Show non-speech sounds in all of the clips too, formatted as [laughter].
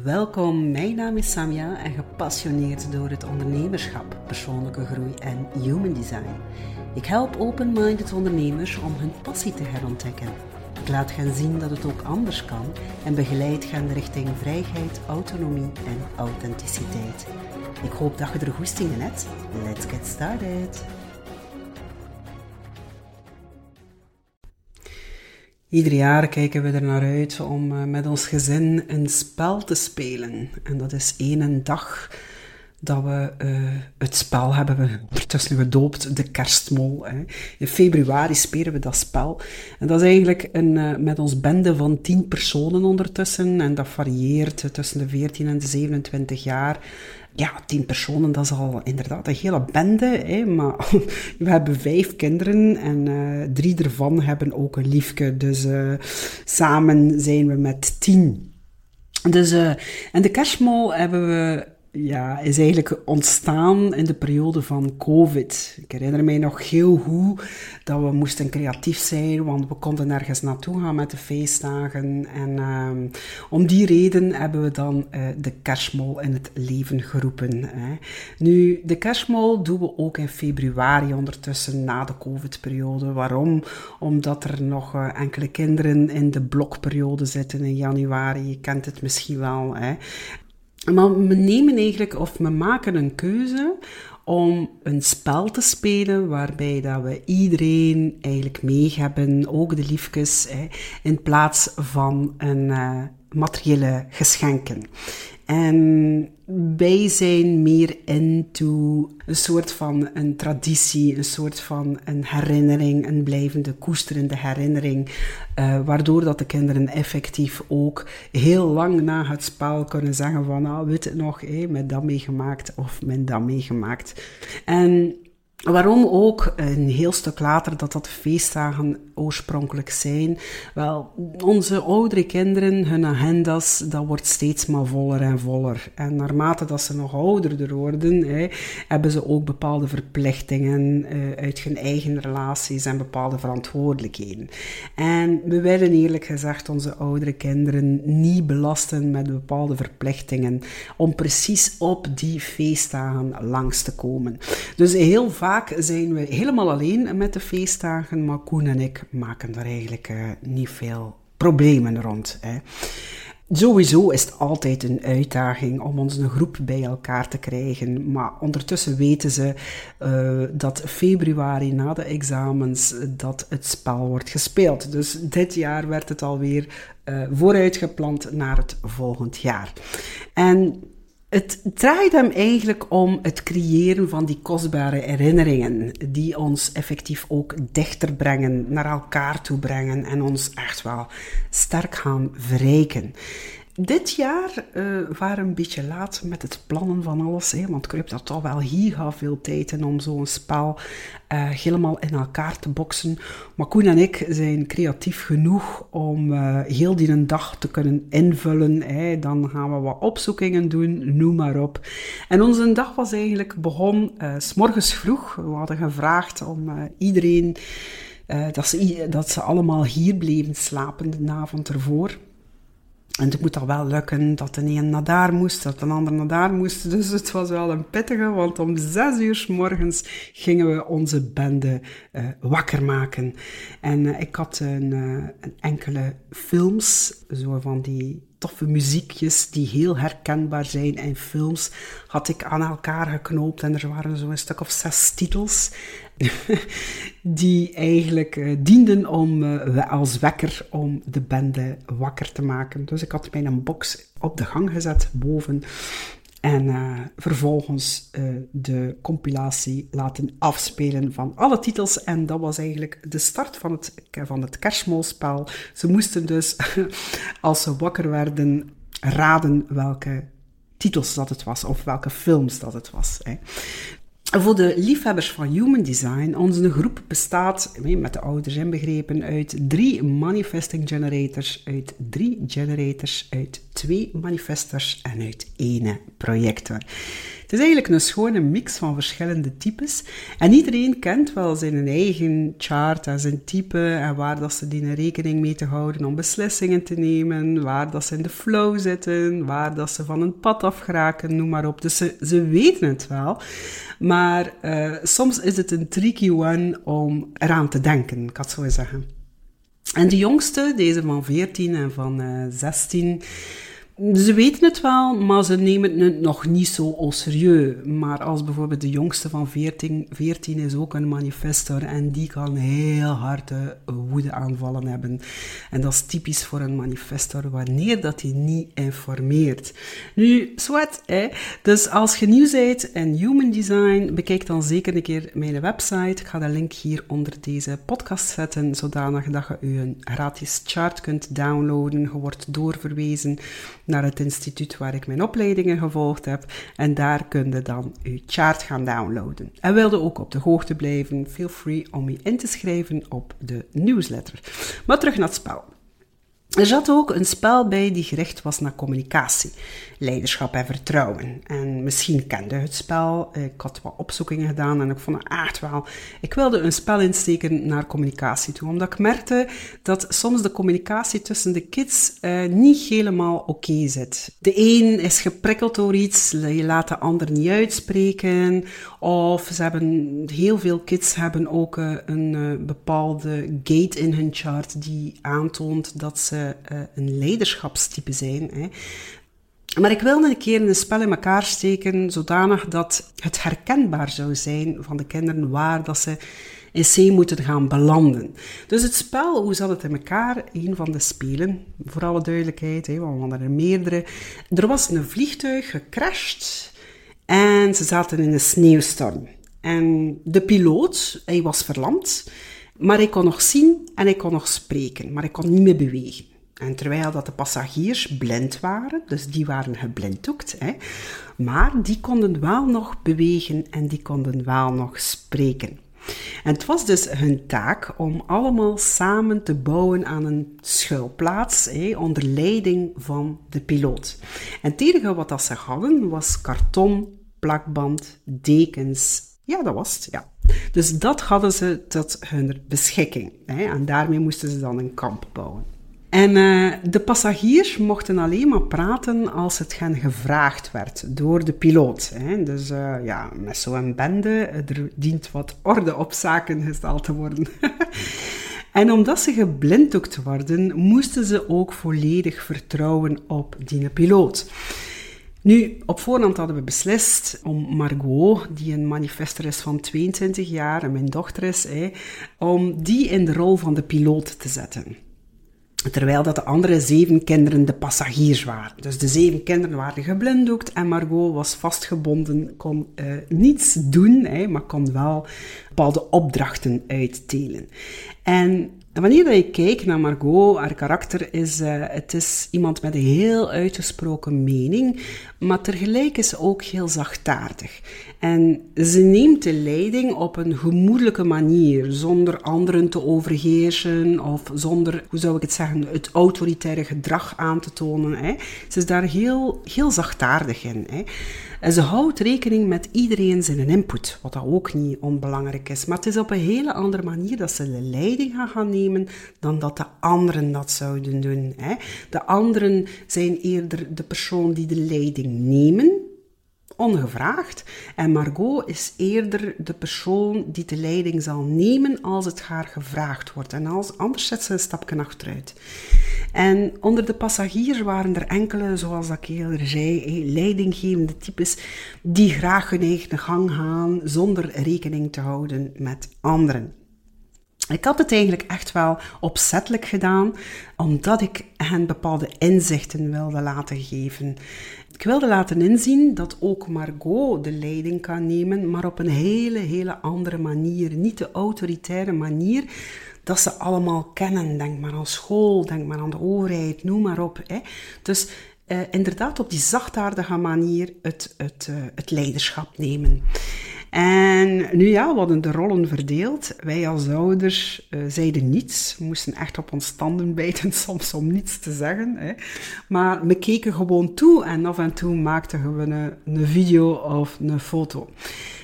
Welkom, mijn naam is Samia en gepassioneerd door het ondernemerschap, persoonlijke groei en human design. Ik help open-minded ondernemers om hun passie te herontdekken. Ik laat hen zien dat het ook anders kan en begeleid hen richting vrijheid, autonomie en authenticiteit. Ik hoop dat je er goesting in hebt. Let's get started! Ieder jaar kijken we er naar uit om eh, met ons gezin een spel te spelen. En dat is één dag dat we uh, het spel hebben we ondertussen gedoopt, de kerstmol. Hè. In februari spelen we dat spel. En dat is eigenlijk een, uh, met ons bende van tien personen ondertussen. En dat varieert tussen de 14 en de 27 jaar ja, tien personen, dat is al inderdaad een hele bende. Hè, maar [laughs] we hebben vijf kinderen en uh, drie ervan hebben ook een liefke. Dus samen zijn we met tien. Dus, en de kerstmol hebben we ja, is eigenlijk ontstaan in de periode van COVID. Ik herinner mij nog heel goed dat we moesten creatief zijn, want we konden nergens naartoe gaan met de feestdagen. En um, om die reden hebben we dan uh, de kerstmol in het leven geroepen. Hè. Nu, de kerstmol doen we ook in februari ondertussen, na de COVID-periode. Waarom? Omdat er nog uh, enkele kinderen in de blokperiode zitten in januari. Je kent het misschien wel. Hè. Maar we nemen eigenlijk, of we maken een keuze om een spel te spelen waarbij dat we iedereen eigenlijk mee hebben, ook de liefjes, hè, in plaats van een uh, materiële geschenken. En wij zijn meer into een soort van een traditie, een soort van een herinnering, een blijvende koesterende herinnering, uh, waardoor dat de kinderen effectief ook heel lang na het spel kunnen zeggen van, ah, weet het nog, hé, met dat meegemaakt of met dat meegemaakt. En Waarom ook een heel stuk later dat dat feestdagen oorspronkelijk zijn? Wel, onze oudere kinderen, hun agenda's, dat wordt steeds maar voller en voller. En naarmate dat ze nog ouderder worden, hè, hebben ze ook bepaalde verplichtingen uh, uit hun eigen relaties en bepaalde verantwoordelijkheden. En we willen eerlijk gezegd onze oudere kinderen niet belasten met bepaalde verplichtingen om precies op die feestdagen langs te komen. Dus heel vaak vaak zijn we helemaal alleen met de feestdagen, maar Koen en ik maken daar eigenlijk uh, niet veel problemen rond. Hè. Sowieso is het altijd een uitdaging om ons een groep bij elkaar te krijgen. Maar ondertussen weten ze uh, dat februari na de examens dat het spel wordt gespeeld. Dus dit jaar werd het alweer uh, vooruitgepland naar het volgend jaar. En het draait hem eigenlijk om het creëren van die kostbare herinneringen, die ons effectief ook dichter brengen, naar elkaar toe brengen en ons echt wel sterk gaan verrijken. Dit jaar uh, waren we een beetje laat met het plannen van alles. Hè, want heb dat toch wel giga veel tijd in om zo'n spel uh, helemaal in elkaar te boksen. Maar Koen en ik zijn creatief genoeg om uh, heel die een dag te kunnen invullen. Hè. Dan gaan we wat opzoekingen doen, noem maar op. En onze dag was eigenlijk begon s morgens vroeg. We hadden gevraagd om iedereen, dat, ze, dat ze allemaal hier bleven slapen de avond ervoor. En het moet dan wel lukken dat de een naar daar moest, dat de ander naar daar moest. Dus het was wel een pittige, want om zes uur s morgens gingen we onze bende uh, wakker maken. En uh, ik had een, uh, een, enkele films, zo van die toffe muziekjes die heel herkenbaar zijn in films, had ik aan elkaar geknoopt. En er waren zo'n stuk of zes titels [laughs] die eigenlijk uh, dienden om, uh, als wekker om de bende wakker te maken. Dus ik had mijn box op de gang gezet boven en uh, vervolgens de compilatie laten afspelen van alle titels. En dat was eigenlijk de start van het, van het kerstmolspel. Ze moesten dus, [laughs] als ze wakker werden, raden welke titels dat het was of welke films dat het was. Hè. Voor de liefhebbers van Human Design, onze groep bestaat, met de ouders inbegrepen, uit drie manifesting generators, uit drie generators, uit twee manifestors en uit één projector. Het is eigenlijk een schone mix van verschillende types. En iedereen kent wel zijn eigen chart en zijn type en waar dat ze die rekening mee te houden om beslissingen te nemen, waar dat ze in de flow zitten, waar dat ze van een pad afgeraken, noem maar op. Dus ze, ze weten het wel. Maar uh, soms is het een tricky one om eraan te denken, ik had zo zeggen. En de jongste, deze van 14 en van uh, 16, ze weten het wel, maar ze nemen het nog niet zo serieus. Maar als bijvoorbeeld de jongste van 14, 14 is ook een manifestor en die kan heel harde woedeaanvallen hebben. En dat is typisch voor een manifestor wanneer dat hij niet informeert. Nu, zwart, hè. Dus als je nieuw bent in Human Design, bekijk dan zeker een keer mijn website. Ik ga de link hier onder deze podcast zetten, zodanig dat je een gratis chart kunt downloaden. Je wordt doorverwezen naar het instituut waar ik mijn opleidingen gevolgd heb. En daar kun je dan uw chart gaan downloaden. En wilde ook op de hoogte blijven, feel free om je in te schrijven op de newsletter. Maar terug naar het spel. Er zat ook een spel bij die gericht was naar communicatie, leiderschap en vertrouwen. En misschien kende het spel. Ik had wat opzoekingen gedaan en ik vond het echt wel. Ik wilde een spel insteken naar communicatie toe, omdat ik merkte dat soms de communicatie tussen de kids eh, niet helemaal oké zit. De een is geprikkeld door iets, je laat de ander niet uitspreken, of ze hebben, heel veel kids hebben ook uh, een uh, bepaalde gate in hun chart die aantoont dat ze uh, een leiderschapstype zijn. Hè. Maar ik wilde een keer een spel in elkaar steken, zodanig dat het herkenbaar zou zijn van de kinderen waar dat ze in C moeten gaan belanden. Dus het spel, hoe zat het in elkaar? Een van de spelen, voor alle duidelijkheid, hè, want we hadden er meerdere. Er was een vliegtuig gecrashed en ze zaten in een sneeuwstorm. En de piloot, hij was verlamd, maar hij kon nog zien en hij kon nog spreken, maar hij kon niet meer bewegen. En terwijl dat de passagiers blind waren, dus die waren geblinddoekt, hè, maar die konden wel nog bewegen en die konden wel nog spreken. En het was dus hun taak om allemaal samen te bouwen aan een schuilplaats hè, onder leiding van de piloot. En het enige wat dat ze hadden was karton, plakband, dekens. Ja, dat was het, ja. Dus dat hadden ze tot hun beschikking. Hè, en daarmee moesten ze dan een kamp bouwen. En uh, de passagiers mochten alleen maar praten als het hen gevraagd werd door de piloot. Hè. Dus uh, ja, met zo'n bende, er dient wat orde op zaken gesteld te worden. [laughs] en omdat ze geblinddoekt worden, moesten ze ook volledig vertrouwen op die piloot. Nu, op voorhand hadden we beslist om Margot, die een manifester is van 22 jaar en mijn dochter is, hè, om die in de rol van de piloot te zetten. Terwijl dat de andere zeven kinderen de passagiers waren. Dus de zeven kinderen waren geblinddoekt en Margot was vastgebonden, kon uh, niets doen, hè, maar kon wel bepaalde opdrachten uitdelen. En wanneer je kijkt naar Margot, haar karakter is, uh, het is iemand met een heel uitgesproken mening, maar tegelijk is ze ook heel zachtaardig. En ze neemt de leiding op een gemoedelijke manier, zonder anderen te overheersen of zonder, hoe zou ik het zeggen, het autoritaire gedrag aan te tonen. Hè. Ze is daar heel, heel zachtaardig in. Hè. En ze houdt rekening met iedereen zijn input, wat dat ook niet onbelangrijk is. Maar het is op een hele andere manier dat ze de leiding gaan, gaan nemen dan dat de anderen dat zouden doen. Hè. De anderen zijn eerder de persoon die de leiding nemen, ongevraagd. En Margot is eerder de persoon die de leiding zal nemen als het haar gevraagd wordt. En als, anders zet ze een stapje achteruit. En onder de passagiers waren er enkele, zoals ik eerder zei, leidinggevende types die graag hun eigen gang gaan zonder rekening te houden met anderen. Ik had het eigenlijk echt wel opzettelijk gedaan, omdat ik hen bepaalde inzichten wilde laten geven. Ik wilde laten inzien dat ook Margot de leiding kan nemen, maar op een hele, hele andere manier. Niet de autoritaire manier dat ze allemaal kennen. Denk maar aan school, denk maar aan de overheid, noem maar op. Hè. Dus uh, inderdaad op die zachtaardige manier het, het, uh, het leiderschap nemen. En nu ja, we hadden de rollen verdeeld. Wij als ouders uh, zeiden niets. We moesten echt op ons tanden bijten [laughs] soms om niets te zeggen. Hè. Maar we keken gewoon toe en af en toe maakten we een, een video of een foto.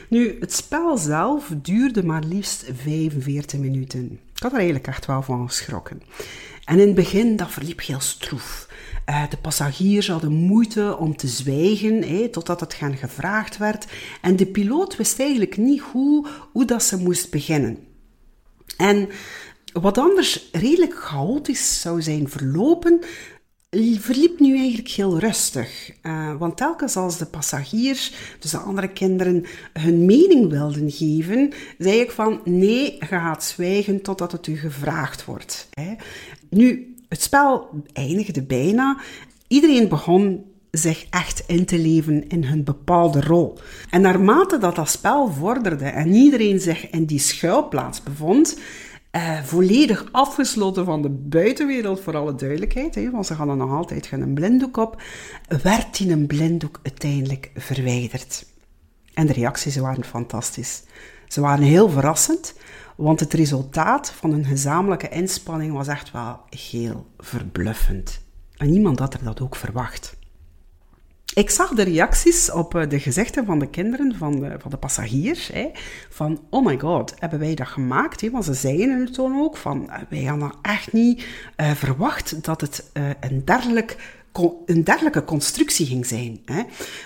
Nu, het spel zelf duurde maar liefst 45 minuten. Ik had er eigenlijk echt wel van geschrokken. En in het begin, dat verliep heel stroef. Uh, de passagiers hadden moeite om te zwijgen, totdat het gaan gevraagd werd. En de piloot wist eigenlijk niet hoe, hoe dat ze moest beginnen. En wat anders redelijk chaotisch zou zijn verlopen, verliep nu eigenlijk heel rustig. Uh, want telkens als de passagiers, dus de andere kinderen, hun mening wilden geven, zei ik van nee, je gaat zwijgen totdat het u gevraagd wordt. Hè. Nu, het spel eindigde bijna. Iedereen begon zich echt in te leven in hun bepaalde rol. En naarmate dat dat spel vorderde en iedereen zich in die schuilplaats bevond, uh, volledig afgesloten van de buitenwereld, voor alle duidelijkheid, hè, want ze hadden nog altijd geen blinddoek op, werd die een blinddoek uiteindelijk verwijderd. En de reacties waren fantastisch. Ze waren heel verrassend, want het resultaat van een gezamenlijke inspanning was echt wel heel verbluffend. En niemand had er dat ook verwacht. Ik zag de reacties op eh, de gezichten van de kinderen, van de, van de passagiers. Hè, van, oh my god, hebben wij dat gemaakt? Hè? Want ze zeiden het toen ook, van, eh, wij hadden echt niet uh, verwacht dat het een, dergelijk, een dergelijke constructie ging zijn. Hè?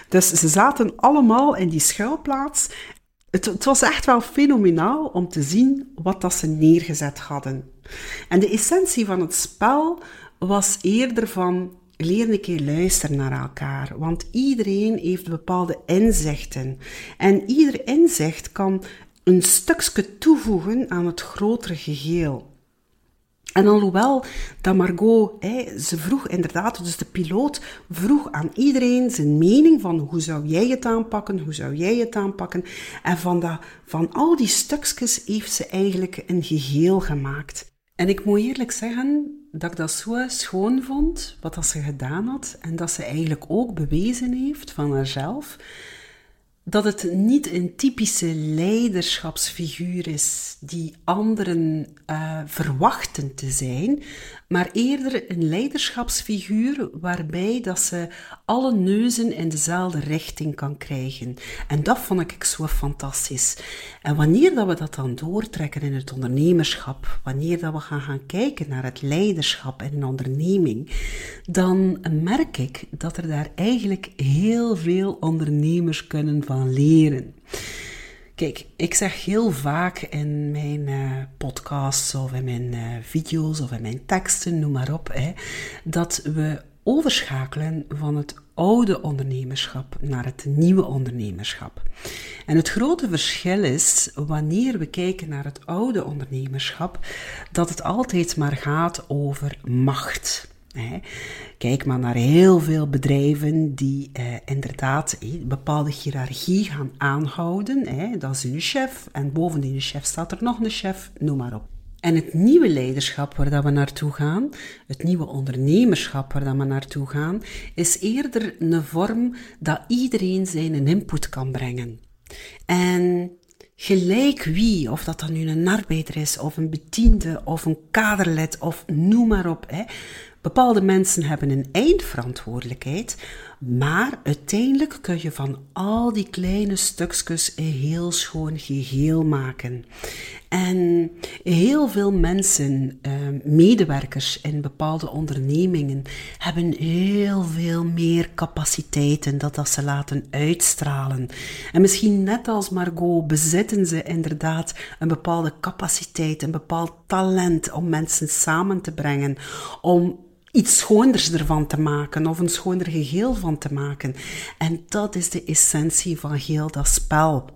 Dus ze zaten allemaal in die schuilplaats. Het, het was echt wel fenomenaal om te zien wat dat ze neergezet hadden. En de essentie van het spel was eerder van leer een keer luisteren naar elkaar, want iedereen heeft bepaalde inzichten. En ieder inzicht kan een stukje toevoegen aan het grotere geheel. En alhoewel dat Margot, ze vroeg inderdaad, dus de piloot vroeg aan iedereen zijn mening van hoe zou jij het aanpakken, hoe zou jij het aanpakken. En van, dat, van al die stukjes heeft ze eigenlijk een geheel gemaakt. En ik moet eerlijk zeggen dat ik dat zo schoon vond, wat dat ze gedaan had. En dat ze eigenlijk ook bewezen heeft van haarzelf dat het niet een typische leiderschapsfiguur is die anderen uh, verwachten te zijn, maar eerder een leiderschapsfiguur waarbij dat ze alle neuzen in dezelfde richting kan krijgen. En dat vond ik zo fantastisch. En wanneer dat we dat dan doortrekken in het ondernemerschap, wanneer dat we gaan gaan kijken naar het leiderschap in een onderneming, dan merk ik dat er daar eigenlijk heel veel ondernemers kunnen van leren. Kijk, ik zeg heel vaak in mijn uh, podcasts of in mijn uh, video's of in mijn teksten, noem maar op, hè, dat we overschakelen van het oude ondernemerschap naar het nieuwe ondernemerschap. En het grote verschil is, wanneer we kijken naar het oude ondernemerschap, dat het altijd maar gaat over macht. Kijk maar naar heel veel bedrijven die eh, inderdaad een bepaalde hiërarchie gaan aanhouden. Hè. Dat is een chef en boven die chef staat er nog een chef, noem maar op. En het nieuwe leiderschap waar dat we naartoe gaan, het nieuwe ondernemerschap waar dat we naartoe gaan, is eerder een vorm dat iedereen zijn input kan brengen. En gelijk wie, of dat dan nu een arbeider is, of een bediende, of een kaderlid, of noem maar op, hè, Bepaalde mensen hebben een eindverantwoordelijkheid, maar uiteindelijk kun je van al die kleine stukjes een heel schoon geheel maken. En heel veel mensen, ehm, medewerkers in bepaalde ondernemingen, hebben heel veel meer capaciteiten dat dat ze laten uitstralen. En misschien net als Margot bezitten ze inderdaad een bepaalde capaciteit, een bepaald talent om mensen samen te brengen, om iets schoonders ervan te maken of een schooner geheel van te maken. En dat is de essentie van heel dat spel.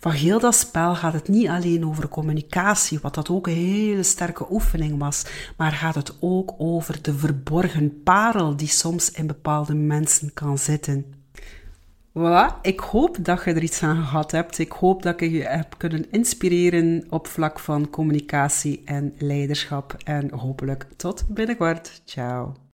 Van heel dat spel gaat het niet alleen over communicatie, wat dat ook een hele sterke oefening was, maar gaat het ook over de verborgen parel die soms in bepaalde mensen kan zitten. Voilà, ik hoop dat je er iets aan gehad hebt. Ik hoop dat ik je heb kunnen inspireren op vlak van communicatie en leiderschap. En hopelijk tot binnenkort. Ciao.